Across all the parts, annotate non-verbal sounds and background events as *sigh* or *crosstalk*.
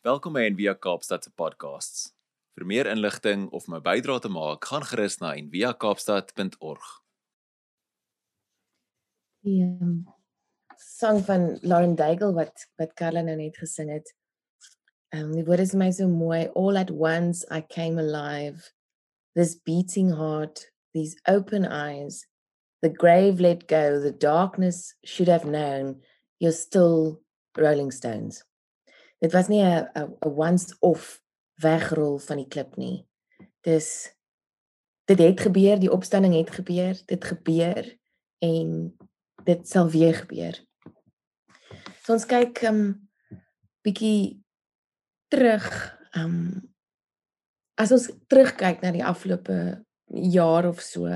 Welkom by Envia Kaapstad se podcasts. Vir meer inligting of my bydrae te maak, gaan gerus na enviakaapstad.org. Die um, sang van Lauren Daigle wat wat Carla nou net gesing het. Ehm um, die woorde is my so mooi. All at once I came alive. This beating heart, these open eyes, the grave let go, the darkness should have known you're still Rolling Stones dit was nie 'n 'n once off wegrol van die klip nie. Dis dit het gebeur, die opstanding het gebeur, dit gebeur en dit sal weer gebeur. So ons kyk 'n um, bietjie terug um as ons terugkyk na die afgelope jaar of so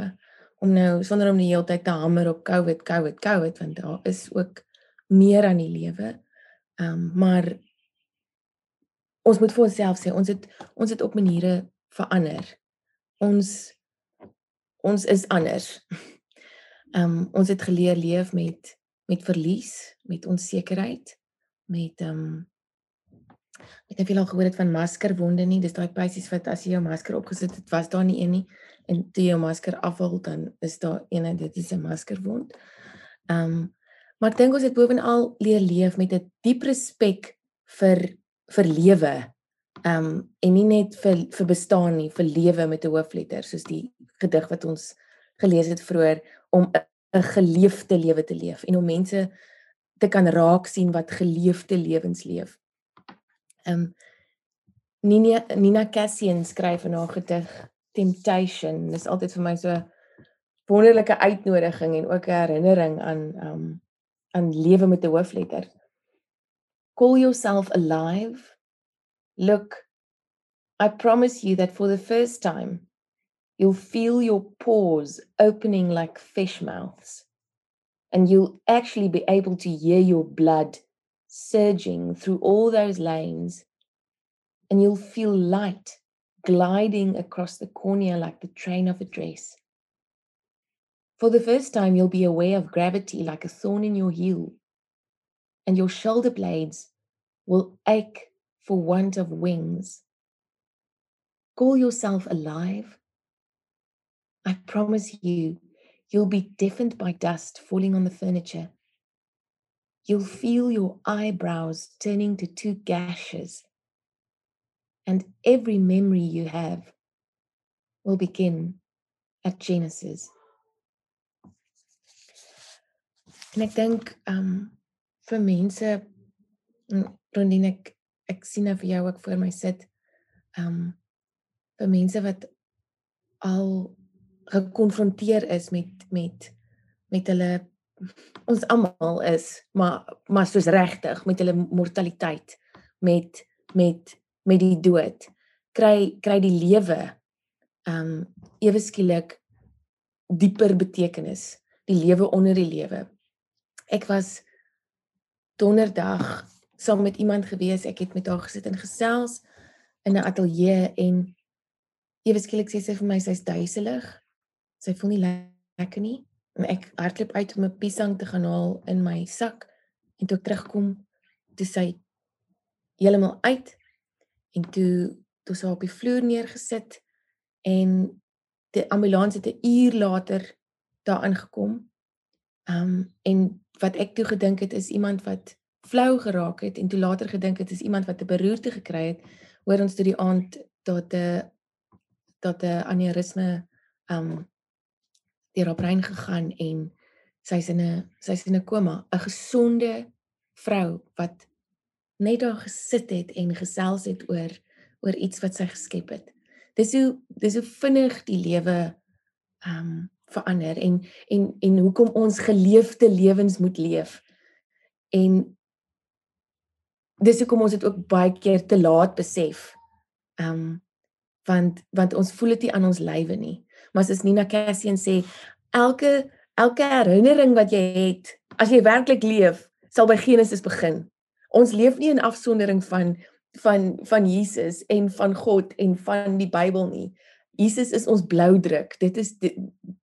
om nou sonder om die hele tyd te hamer op COVID, COVID, COVID want daar is ook meer aan die lewe. Um maar ons moet vir onsself sê ons het ons het op maniere verander. Ons ons is anders. *laughs* Ehm um, ons het geleer leef met met verlies, met onsekerheid, met ehm um, ek het veel gehoor het van maskerwonde nie. Dis daai pysies wat as jy jou masker opgesit het, was daar nie een nie en toe jou masker afhaal dan is daar een en dit is 'n maskerwond. Ehm um, maar ek dink ons het bovenal leer leef met 'n diep respek vir vir lewe. Ehm um, en nie net vir vir bestaan nie, vir lewe met 'n hoofletter soos die gedig wat ons gelees het vroeër om 'n geleefde lewe te leef en om mense te kan raak sien wat geleefde lewens leef. Ehm um, Nina Nina Cassian skryf in haar gedig Temptation. Dis altyd vir my so wonderlike uitnodiging en ook 'n herinnering aan ehm um, aan lewe met 'n hoofletter. Call yourself alive. Look, I promise you that for the first time, you'll feel your pores opening like fish mouths, and you'll actually be able to hear your blood surging through all those lanes, and you'll feel light gliding across the cornea like the train of a dress. For the first time, you'll be aware of gravity like a thorn in your heel and your shoulder blades will ache for want of wings. Call yourself alive. I promise you, you'll be deafened by dust falling on the furniture. You'll feel your eyebrows turning to two gashes, and every memory you have will begin at Genesis. En ek dink um vir mense Rondine ek ek sien nou vir jou ook voor my sit. Um vir mense wat al gekonfronteer is met met met hulle ons almal is maar maar soos regtig met hulle mortaliteit met met met die dood kry kry die lewe um ewe skielik dieper betekenis die lewe onder die lewe ek was donderdag saam met iemand gewees. Ek het met haar gesit en gesels in 'n ateljee en ewe skielik sê sy vir my sy's duiselig. Sy voel nie lekker nie. En ek hardloop uit om 'n piesang te gaan haal in my sak en toe ek terugkom, toe sy heeltemal uit en toe toe sy op die vloer neergesit en die ambulans het 'n uur later daar aangekom. Ehm um, en wat ek toe gedink het is iemand wat flou geraak het en toe later gedink het is iemand wat 'n beroerte gekry het hoor ons toe die aand dat 'n dat 'n aneurisme um deur haar brein gegaan en sy's in 'n sy's in 'n koma. 'n gesonde vrou wat net daar gesit het en gesels het oor oor iets wat sy geskep het. Dis hoe dis hoe vinnig die lewe um verander en en en hoekom ons geleefde lewens moet leef en dis hoekom ons dit ook baie keer te laat besef. Ehm um, want want ons voel dit nie aan ons lywe nie. Maar as Nina Cassian sê elke elke herinnering wat jy het, as jy werklik leef, sal by Genesis begin. Ons leef nie in afsondering van van van Jesus en van God en van die Bybel nie. Jesus is ons bloudruk. Dit is dit,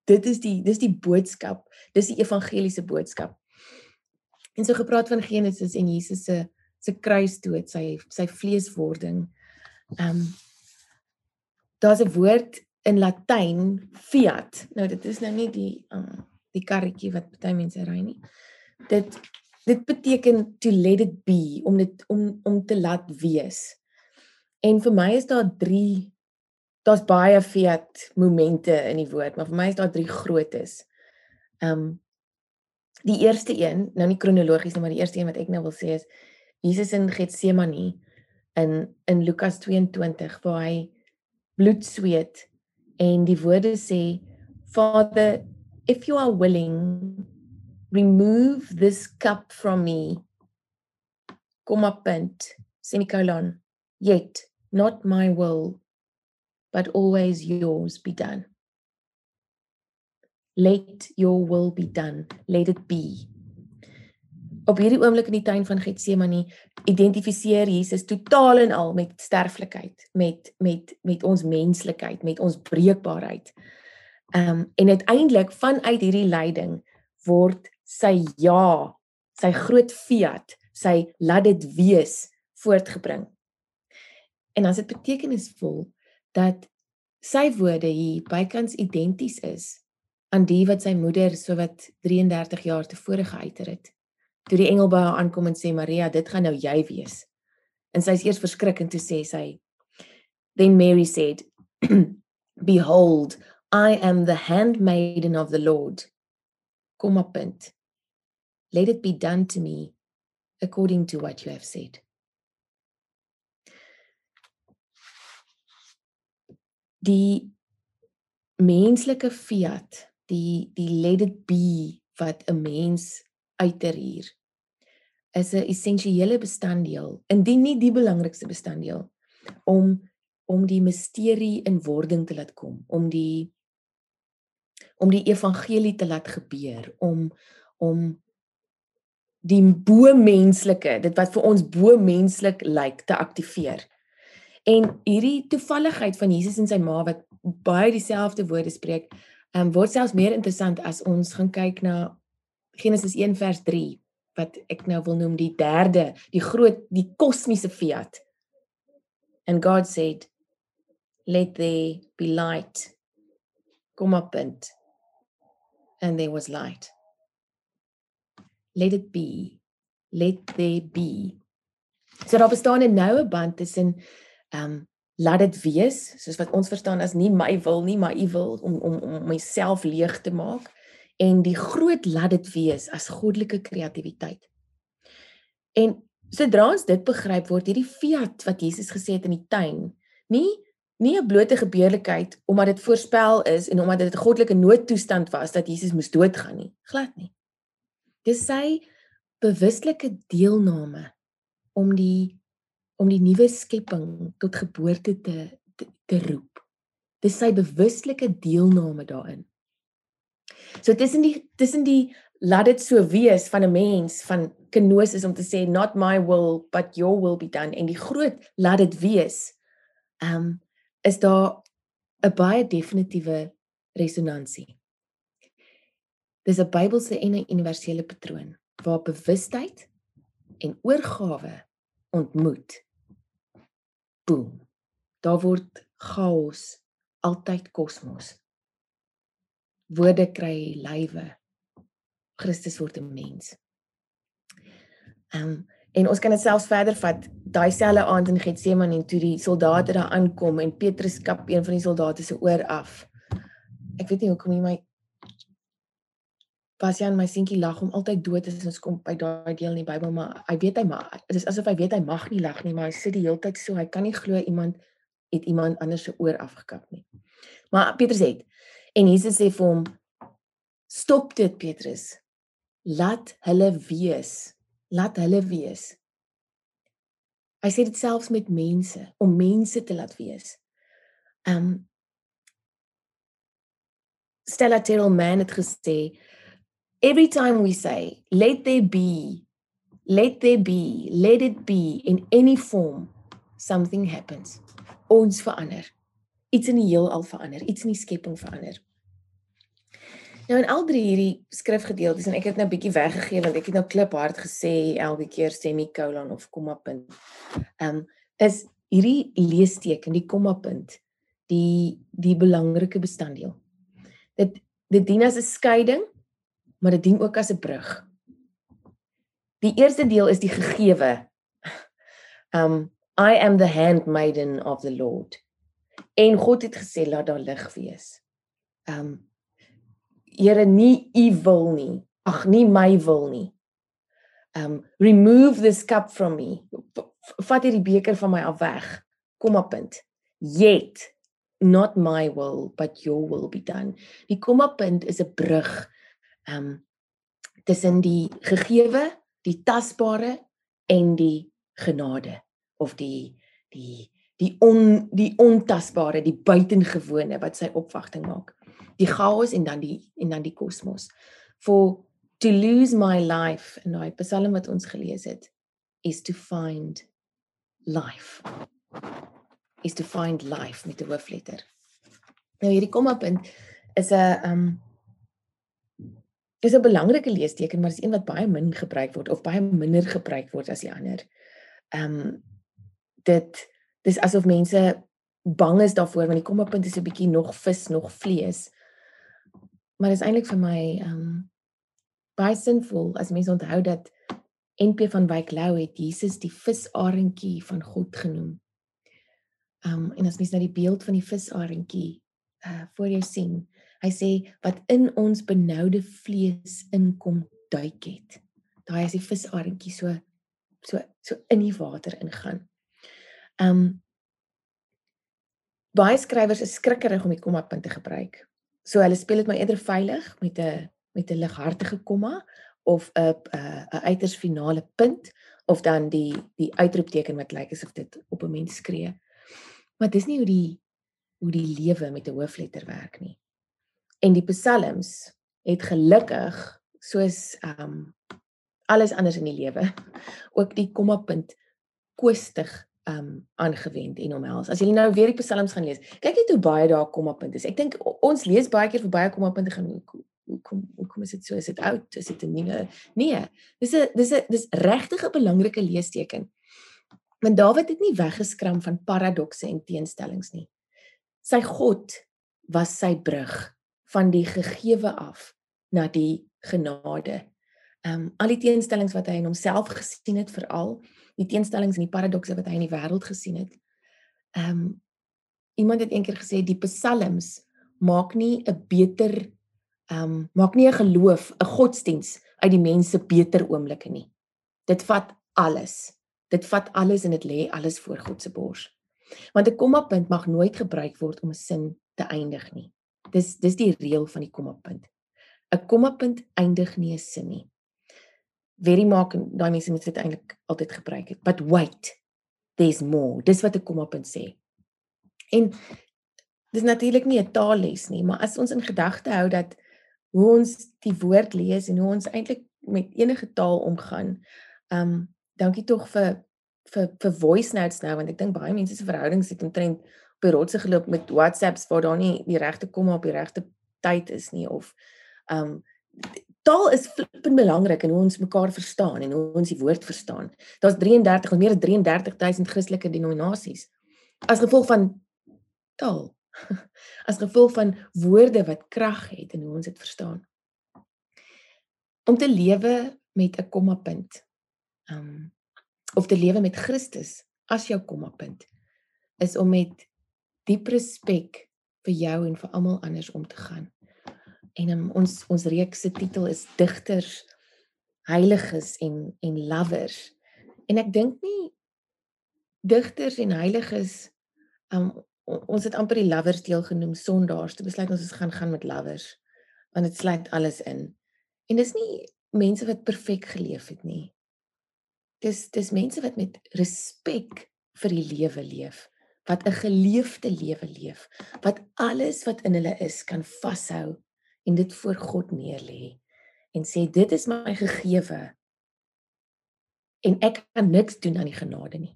dit is die dis die boodskap. Dis die evangeliese boodskap. En so gepraat van Genesis en Jesus se se kruisdood, sy sy vleeswording. Ehm um, daar's 'n woord in Latyn fiat. Nou dit is nou nie die um, die karretjie wat baie mense ry nie. Dit dit beteken to let it be om dit om om te laat wees. En vir my is daar 3 daar's baie fiat momente in die woord, maar vir my is daar 3 grootes. Ehm um, die eerste een, nou nie kronologies nie, maar die eerste een wat ek nou wil sê is Jesus in Getsemane in in Lukas 22 waar hy bloed sweet en die woorde sê Father if you are willing remove this cup from me kom op punt semicolon yet not my will but always yours be done. Let your will be done. Let it be. Op hierdie oomblik in die tuin van Getsemane identifiseer Jesus totaal en al met sterflikheid met met met ons menslikheid met ons breekbaarheid. Ehm um, en uiteindelik vanuit hierdie lyding word sy ja sy groot fiat sy laat dit wees voortgebring. En as dit betekenisvol dat sy woorde hier bykans identies is aan die wat sy moeder sowat 33 jaar tevore geuiter het. Toe die engel by haar aankom en sê Maria, dit gaan nou jy wees. En sy is eers verskrik en toe sê sy Then Mary said, *clears throat* Behold, I am the handmaiden of the Lord. Kom op punt. Let it be done to me according to what you have said. Die menslike fiat die die let it be wat 'n mens uiter hier is 'n essensiële bestanddeel indien nie die belangrikste bestanddeel om om die misterie in wording te laat kom om die om die evangelie te laat gebeur om om die bo menslike dit wat vir ons bo menslik lyk te aktiveer en hierdie toevalligheid van Jesus en sy ma wat baie dieselfde woorde spreek um, word selfs meer interessant as ons gaan kyk na Genesis 1 vers 3 wat ek nou wil noem die derde, die groot die kosmiese fiat. And God said, "Let there be light." Kom op punt. And there was light. Let it be. Let there be. So daar bestaan 'n noue band tussen ehm um, laat dit wees soos wat ons verstaan as nie my wil nie maar u wil om om om myself leeg te maak en die groot laat dit wees as goddelike kreatiwiteit. En sodra ons dit begryp word hierdie fiat wat Jesus gesê het in die tuin nie nie 'n blote gebeurlikheid omdat dit voorspel is en omdat dit 'n goddelike noodtoestand was dat Jesus moes doodgaan nie glad nie. Dis sy bewuslike deelname om die om die nuwe skepping tot geboorte te te, te roep. Dis sy bewuslike deelname daarin. So tussen die tussen die laat dit so wees van 'n mens van kenosis om te sê not my will but your will be done en die groot laat dit wees. Um is daar 'n baie definitiewe resonansie. Dis 'n Bybelse en 'n universele patroon waar bewustheid en oorgawe ontmoet. Boom. Daar word chaos altyd kosmos. Woorde kry lywe. Christus word 'n mens. Ehm um, en ons kan dit selfs verder vat. Daai selfe aand in Getsemane toe die soldate daar aankom en Petrus kap een van die soldate se oor af. Ek weet nie hoekom nie my Bastian my seentjie lag om altyd dood as ons kom by daai deel in die Bybel, maar hy weet hy maar dit is asof hy weet hy mag nie lag nie, maar hy sit die hele tyd so, hy kan nie glo iemand het iemand anders se oor afgekap nie. Maar Petrus het en Jesus sê vir hom stop dit Petrus. Laat hulle wees. Laat hulle wees. Hy sê dit selfs met mense om mense te laat wees. Um Stella Terrell man het gesê every time we say, let there be, let there be, let it be in any form, something happens. Ons verander. Iets in die heelal verander, iets in die skepping verander. Nou in al drie hierdie skrifgedeeltes en ek het nou bietjie weggegee want ek het nou kliphard gesê elke keer semikolon of komma punt. Ehm um, is hierdie leesteken, die komma punt, die die belangrike bestanddeel. Dit dit dien as 'n skeiding, maar dit dien ook as 'n brug. Die eerste deel is die gegewe. Um I am the handmaiden of the Lord. En God het gesê laat daar lig wees. Um Here nie u wil nie. Ag nie my wil nie. Um remove this cup from me. Vat hierdie beker van my af weg. Kom op punt. Yet not my will but your will be done. Die komma punt is 'n brug um tussen die gegewe, die tasbare en die genade of die die die on die ontasbare, die buitengewone wat sy opwagting maak. Die chaos en dan die en dan die kosmos. For to lose my life en daai Psalm wat ons gelees het is to find life. Is to find life met 'n hoofletter. Nou hierdie komma punt is 'n um is 'n belangrike leesteken maar is een wat baie min gebruik word of baie minder gebruik word as die ander. Um dit dis asof mense bang is daarvoor want die kommapunt is 'n bietjie nog vis, nog vlees. Maar dit is eintlik vir my um baie sinvol as mense onthou dat NP van Wyk Lou het Jesus die visarentjie van God genoem. Um en as mens nou die beeld van die visarentjie uh voor jou sien, hy sê wat in ons benoude vlees inkom duik het. Daai is die visarentjie so so so in die water ingaan. Um baie skrywers is skrikkerig om die komma punt te gebruik. So hulle speel dit maar eerder veilig met 'n met 'n lighartige komma of 'n 'n uiters finale punt of dan die die uitroepteken wat lyk asof dit op 'n mens skree. Maar dis nie hoe die hoe die lewe met 'n hoofletter werk nie. En die psalms het gelukkig soos um alles anders in die lewe *laughs* ook die komma punt koestig um aangewend en omhels. As jy nou weer die psalms gaan lees, kyk net hoe baie daar kommapunte is. Ek dink ons lees baie keer vir baie kommapunte gaan hoe kom hoe kom is dit so? Is dit oud? Is dit 'n nuwe? Nee. Dis 'n dis 'n dis regtig 'n belangrike leesteken. Want Dawid het nie weggeskram van paradokse en teenstellings nie. Sy God was sy brug van die gegewe af na die genade. Ehm um, al die teenstellings wat hy in homself gesien het veral die teenstellings en die paradokse wat hy in die wêreld gesien het. Ehm um, iemand het eendag gesê die psalms maak nie 'n beter ehm um, maak nie 'n geloof, 'n godsdiens uit die mense beter oomblikke nie. Dit vat alles. Dit vat alles en dit lê alles voor God se bors. Want 'n kommapunt mag nooit gebruik word om 'n sin te eindig nie. Dis dis die reël van die kommapunt. 'n Kommapunt eindig nie 'n sin nie very maak daai mense moet dit eintlik altyd gebruik het. But wait. There's more. Dis wat ek kom op en sê. En dis natuurlik nie 'n taalles nie, maar as ons in gedagte hou dat hoe ons die woord lees en hoe ons eintlik met enige taal omgaan. Um dankie tog vir vir vir voice notes nou want ek dink baie mense se verhoudings het omtrent op die rotse geloop met WhatsApps waar daar nie die regte komma op die regte tyd is nie of um taal is flippend belangrik in hoe ons mekaar verstaan en hoe ons die woord verstaan. Daar's 33 of meer as 33000 Christelike denominasies. As gevolg van taal. *laughs* As gevolg van woorde wat krag het en hoe ons dit verstaan. Om te lewe met 'n kommapunt. Um of te lewe met Christus as jou kommapunt is om met diep respek vir jou en vir almal anders om te gaan. En um, ons ons reeks se titel is digters heiliges en en lovers. En ek dink nie digters en heiliges um, ons het amper die lovers deel genoem sondaars. Te besluit ons gaan gaan met lovers want dit sluit alles in. En dis nie mense wat perfek geleef het nie. Dis dis mense wat met respek vir die lewe leef wat 'n geleefde lewe leef wat alles wat in hulle is kan vashou en dit voor God neerlê en sê dit is my gegewe en ek kan niks doen aan die genade nie.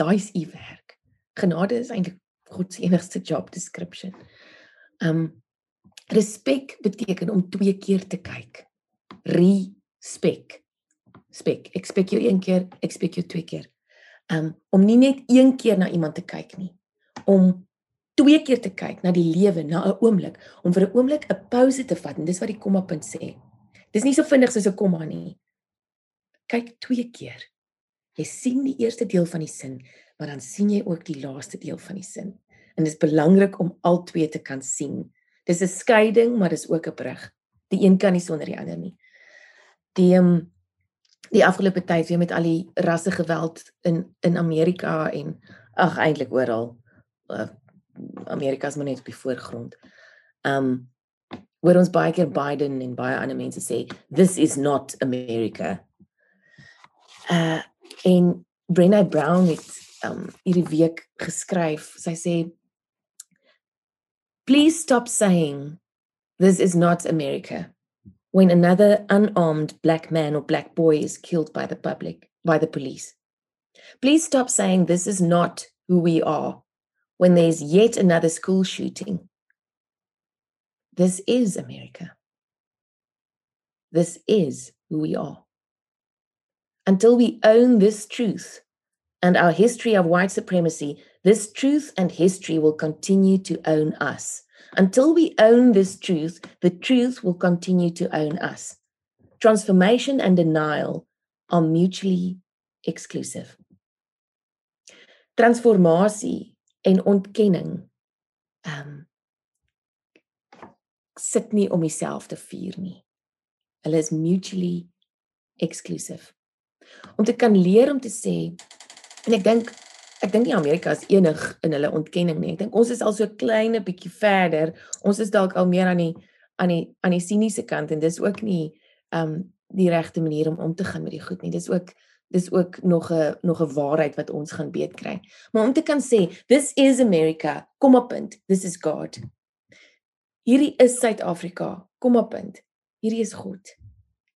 Daai is u werk. Genade is eintlik God se enigste job description. Um Respek beteken om twee keer te kyk. Respek. Spek. Ek spek jou een keer, ek spek jou twee keer. Um om nie net een keer na iemand te kyk nie. Om twee keer te kyk na die lewe, na 'n oomblik, om vir 'n oomblik 'n pouse te vat en dis wat die komma punt sê. Dis nie so vinnig soos 'n komma nie. Kyk twee keer. Jy sien die eerste deel van die sin, maar dan sien jy ook die laaste deel van die sin. En dit is belangrik om al twee te kan sien. Dis 'n skeiding, maar dis ook 'n brug. Die een kan nie sonder die ander nie. Die um, die afgelope tyd weer met al die rasse geweld in in Amerika en ag eintlik oral. Uh, Amerika is maar net op die voorgrond. Um hoor ons baie keer Biden en baie ander mense sê this is not America. Uh en Brené Brown het um hierdie week geskryf. Sy sê Please stop saying this is not America when another unarmed black man or black boy is killed by the public by the police. Please stop saying this is not who we are when there's yet another school shooting. This is America. This is who we are. Until we own this truth and our history of white supremacy, this truth and history will continue to own us. Until we own this truth, the truth will continue to own us. Transformation and denial are mutually exclusive. Transformasie en ontkenning ehm um, sit nie om jouself te vier nie. Hulle is mutually exclusive. Om te kan leer om te sê en ek dink ek dink nie Amerika is enig in hulle ontkenning nie. Ek dink ons is al so klein 'n bietjie verder. Ons is dalk al meer aan die aan die aan die siniese kant en dis ook nie ehm um, die regte manier om om te gaan met die goed nie. Dis ook dis ook nog 'n nog 'n waarheid wat ons gaan weet kry. Maar om te kan sê, this is America, kom op punt. This is God. Hierdie is Suid-Afrika, kom op punt. Hierdie is God.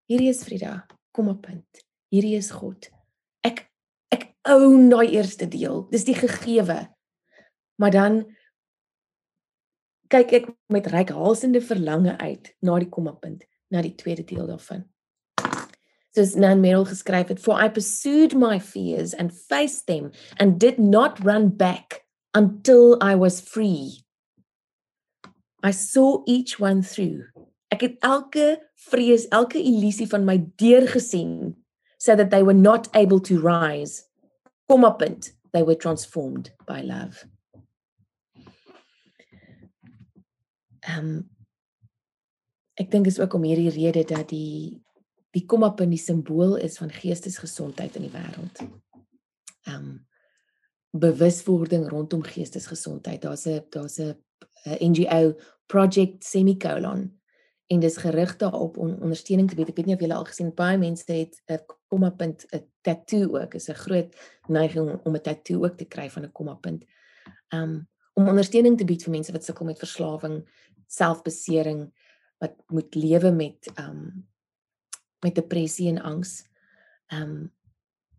Hierdie is Frida, kom op punt. Hierdie is God. Ek own daai eerste deel. Dis die gegewe. Maar dan kyk ek met reikhalsende verlange uit na die kommapunt, na die tweede deel daarvan soos Nan Merrill geskryf het, for I pursued my fears and faced them and did not run back until I was free. I saw each one through. Ek het elke vrees, elke illusie van my deur gesien so that they were not able to rise. Kom op punt, they were transformed by love. Ehm um, ek dink is ook om hierdie rede dat die die kommapunt die simbool is van geestesgesondheid in die wêreld. Ehm um, bewuswording rondom geestesgesondheid. Daar's 'n daar's 'n NGO project semicolon en dis gerig daarop om ondersteuning te bied. Ek weet nie of julle al gesien baie mense het 'n kommapunt 'n tattoo ook. Is 'n groot neiging om 'n tattoo ook te kry van 'n kommapunt. Ehm um, om ondersteuning te bied vir mense wat sukkel met verslawing, selfbesering, wat moet lewe met um, met depressie en angs. Um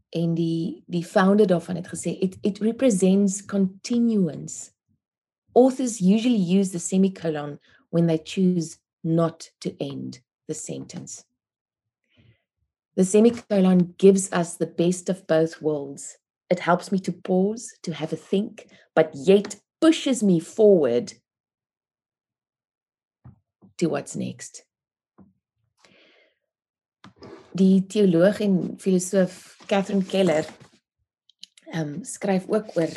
en die die founder daarvan het gesê it it represents continuance. Authors usually use the semicolon when they choose not to end the sentence. The semicolon gives us the best of both worlds. It helps me to pause, to have a think, but yet pushes me forward to what's next die teoloog en filosoof Catherine Keller um, skryf ook oor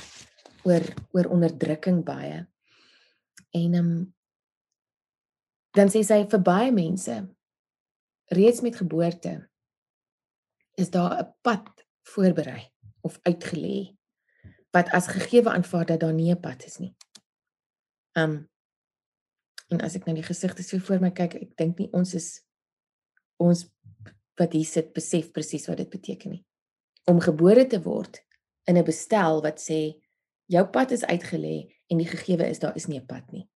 oor oor onderdrukking baie. En um, dan sê sy vir baie mense reeds met geboorte is daar 'n pad voorberei of uitgelê wat as gegeewe aanvaar dat daar nie 'n pad is nie. Um, en as ek nou die gesigte so voor my kyk, ek dink nie ons is ons wat hier sit besef presies wat dit beteken nie. Om gebore te word in 'n bestel wat sê jou pad is uitgelê en die gegewe is daar is nie 'n pad nie.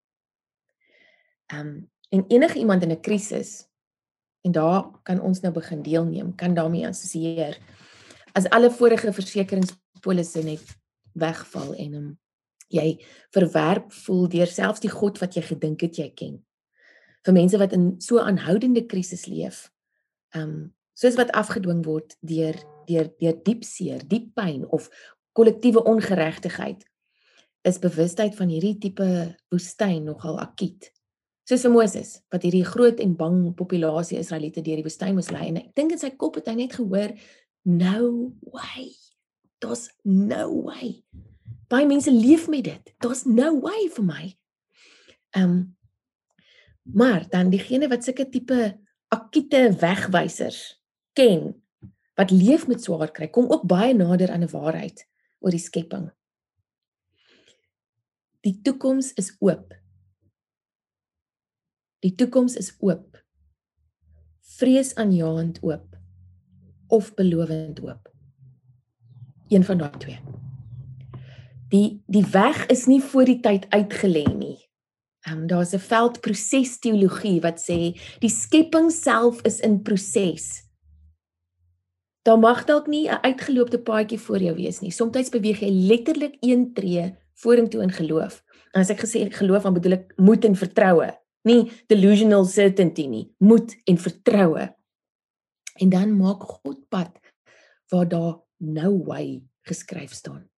Um, en enige iemand in 'n krisis en daar kan ons nou begin deelneem, kan daarmee assosieer. As alle vorige versekeringspolisse net wegval en um, jy verwerp voel deur selfs die God wat jy gedink het jy ken. vir mense wat in so aanhoudende krisis leef. Um soos wat afgedwing word deur deur deur diep seer, diep pyn of kollektiewe ongeregtigheid is bewustheid van hierdie tipe woestyn nogal akut. Soos Moses wat hierdie groot en bang populasie Israeliete deur die woestyn moes lei en ek dink in sy kop het hy net gehoor no way. Daar's no way. Baie mense leef met dit. Daar's no way vir my. Ehm um, maar dan diegene wat sulke tipe akute wegwysers ken wat leef met swaar kry, kom ook baie nader aan 'n waarheid oor die skepping. Die toekoms is oop. Die toekoms is oop. Vreesaanjaend oop of belovend oop. Een van daai twee. Die die weg is nie voor die tyd uitgelê nie. Ehm um, daar's 'n veldproses teologie wat sê die skepping self is in proses. Daar mag dalk nie 'n uitgeloopte paadjie voor jou wees nie. Somstyds beweeg jy letterlik een tree vorentoe in geloof. En as ek gesê geloof, dan bedoel ek moed en vertroue, nie delusional certainty nie, moed en vertroue. En dan maak God pad waar daar no way geskryf staan.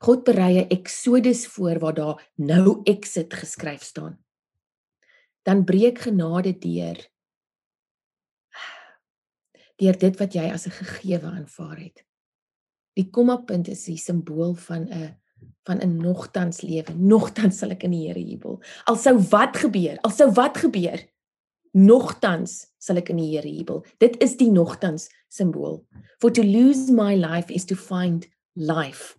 God berei 'n Exodus voor waar daar nou exit geskryf staan. Dan breek genade deur deur dit wat jy as 'n gegewe aanvaar het. Die kommapunt is die simbool van 'n van 'n nogtans lewe. Nogtans sal ek in die Here jubel. Al sou wat gebeur, al sou wat gebeur, nogtans sal ek in die Here jubel. Dit is die nogtans simbool. For to lose my life is to find life.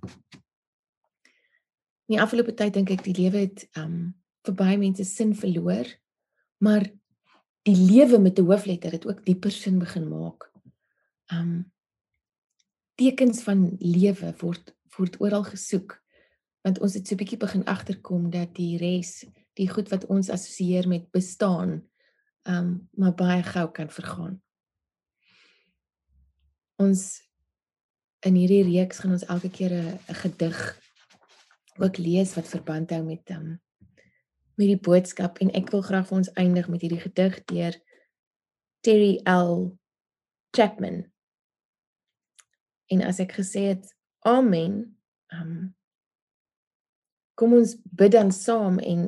In die afgelope tyd dink ek die lewe het um vir baie mense sin verloor, maar die lewe met 'n hoofletter het ook dieper sin begin maak. Um tekens van lewe word word oral gesoek want ons het so 'n bietjie begin agterkom dat die res, die goed wat ons assosieer met bestaan, um maar baie gou kan vergaan. Ons in hierdie reeks gaan ons elke keer 'n gedig ook lees wat verband hou met um, met die boodskap en ek wil graag vir ons eindig met hierdie gedig deur Terry L Chapman. En as ek gesê het amen, um, kom ons bid dan saam en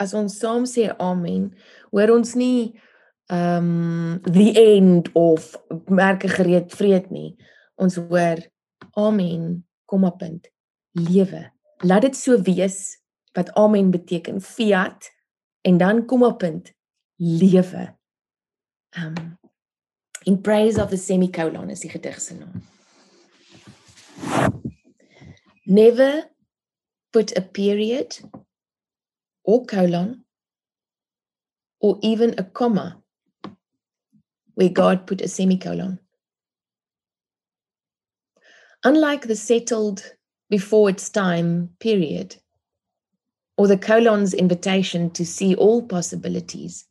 as ons saam sê amen, hoor ons nie um the end of merke gereed vrede nie. Ons hoor amen, komma punt, lewe. Laat dit so wees wat amen beteken fiat en dan kom op punt lewe. Um in praise of the semicolon is die gedig se naam. Never put a period or colon or even a comma where god put a semicolon. Unlike the settled before its time period, or the colon's invitation to see all possibilities,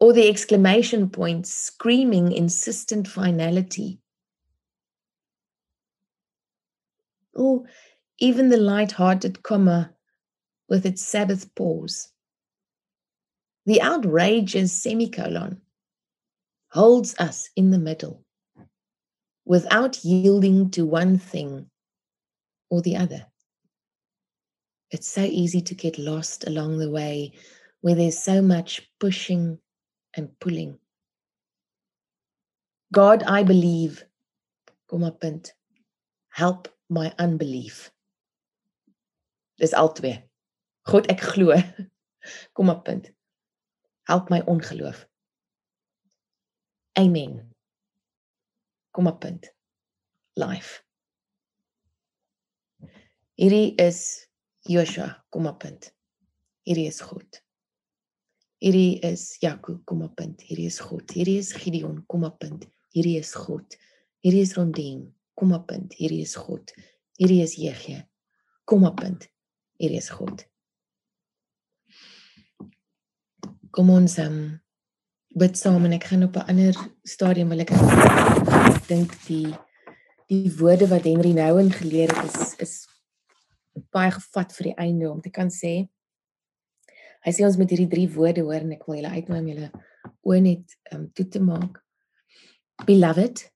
or the exclamation point screaming insistent finality, or even the light-hearted comma with its Sabbath pause. The outrageous semicolon holds us in the middle without yielding to one thing or the other. It's so easy to get lost along the way where there's so much pushing and pulling. God, I believe, kom op punt. Help my unbelief. Dis al twee. God, ek glo. *laughs* Kom op punt. Help my ongeloof. Amen. Kom op punt. Life. Hierdie is Joshua, kom op punt. Hierdie is God. Hierdie is Jakob, kom op punt. Hierdie is God. Hierdie is Gideon, kom op punt. Hierdie is God. Hierdie is Rondien, kom op punt. Hierdie is God. Hierdie is Jegie. Kom op punt. Hierdie is God. Kom ons um bid saam en ek gaan op 'n ander stadium wil ek dink die die woorde wat Henry Nouwen geleer het is is baie gevat vir die einde om te kan sê Hy sê ons moet hierdie drie woorde hoor en ek wil julle uitnooi om julle oë net um, toe te maak. Beloved.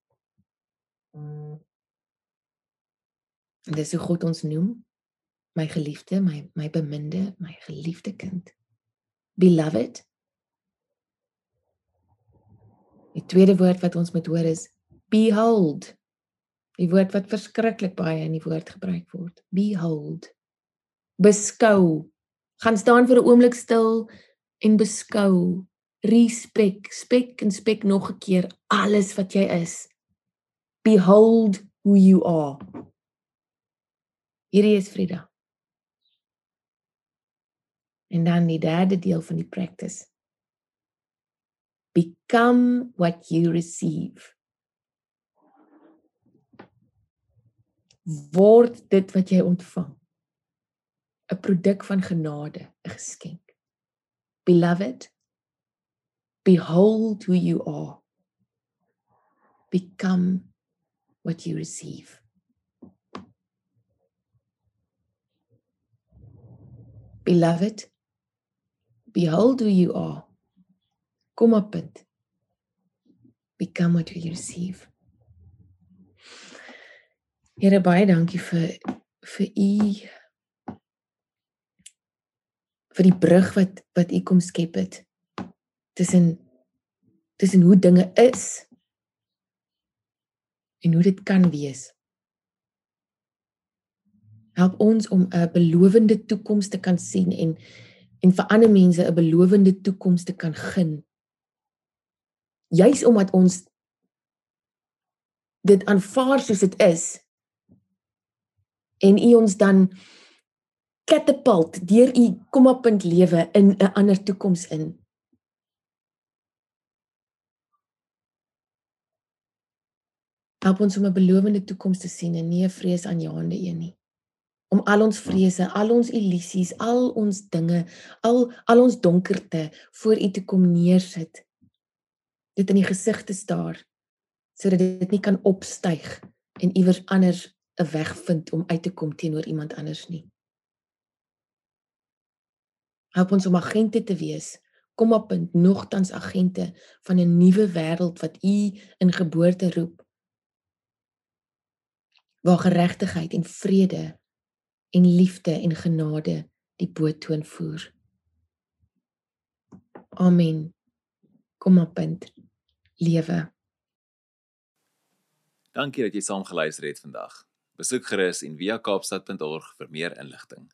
En dis hoe God ons noem. My geliefde, my my beminde, my geliefde kind. Beloved. Die tweede woord wat ons moet hoor is behold. Die woord wat verskriklik baie in die woord gebruik word. Behold. Beskou. Gaan staan vir 'n oomblik stil en beskou. Respek, spek en spek nog 'n keer alles wat jy is. Behold who you are. Hierdie is Frida. En dan die derde deel van die practice. Become what you receive. word dit wat jy ontvang 'n produk van genade, 'n geskenk. Beloved, behold who you are. Become what you receive. Beloved, behold who you are. Kom op punt. Become what you receive. Here baie dankie vir vir u vir die brug wat wat u kom skep het tussen tussen hoe dinge is en hoe dit kan wees. Help ons om 'n belowende toekoms te kan sien en en vir ander mense 'n belowende toekoms te kan gun. Juis omdat ons dit aanvaar soos dit is en u ons dan catapult deur u komapunt lewe in 'n ander toekoms in. Help ons om 'n belowende toekoms te sien en nie 'n vreesaanjaende een nie. Om al ons vrese, al ons illusies, al ons dinge, al al ons donkerte voor u te kom neersit. Dit in die gesig te staar sodat dit nie kan opstyg en iewers anders 'n weg vind om uit te kom teenoor iemand anders nie. Help ons om agente te wees, kom op punt nogtans agente van 'n nuwe wêreld wat U in geboorte roep. Waar geregtigheid en vrede en liefde en genade die boot voer. Amen. Kom op punt. Lewe. Dankie dat jy saam geluister het vandag. Besoek gerus en via kaapstad.org vir meer inligting.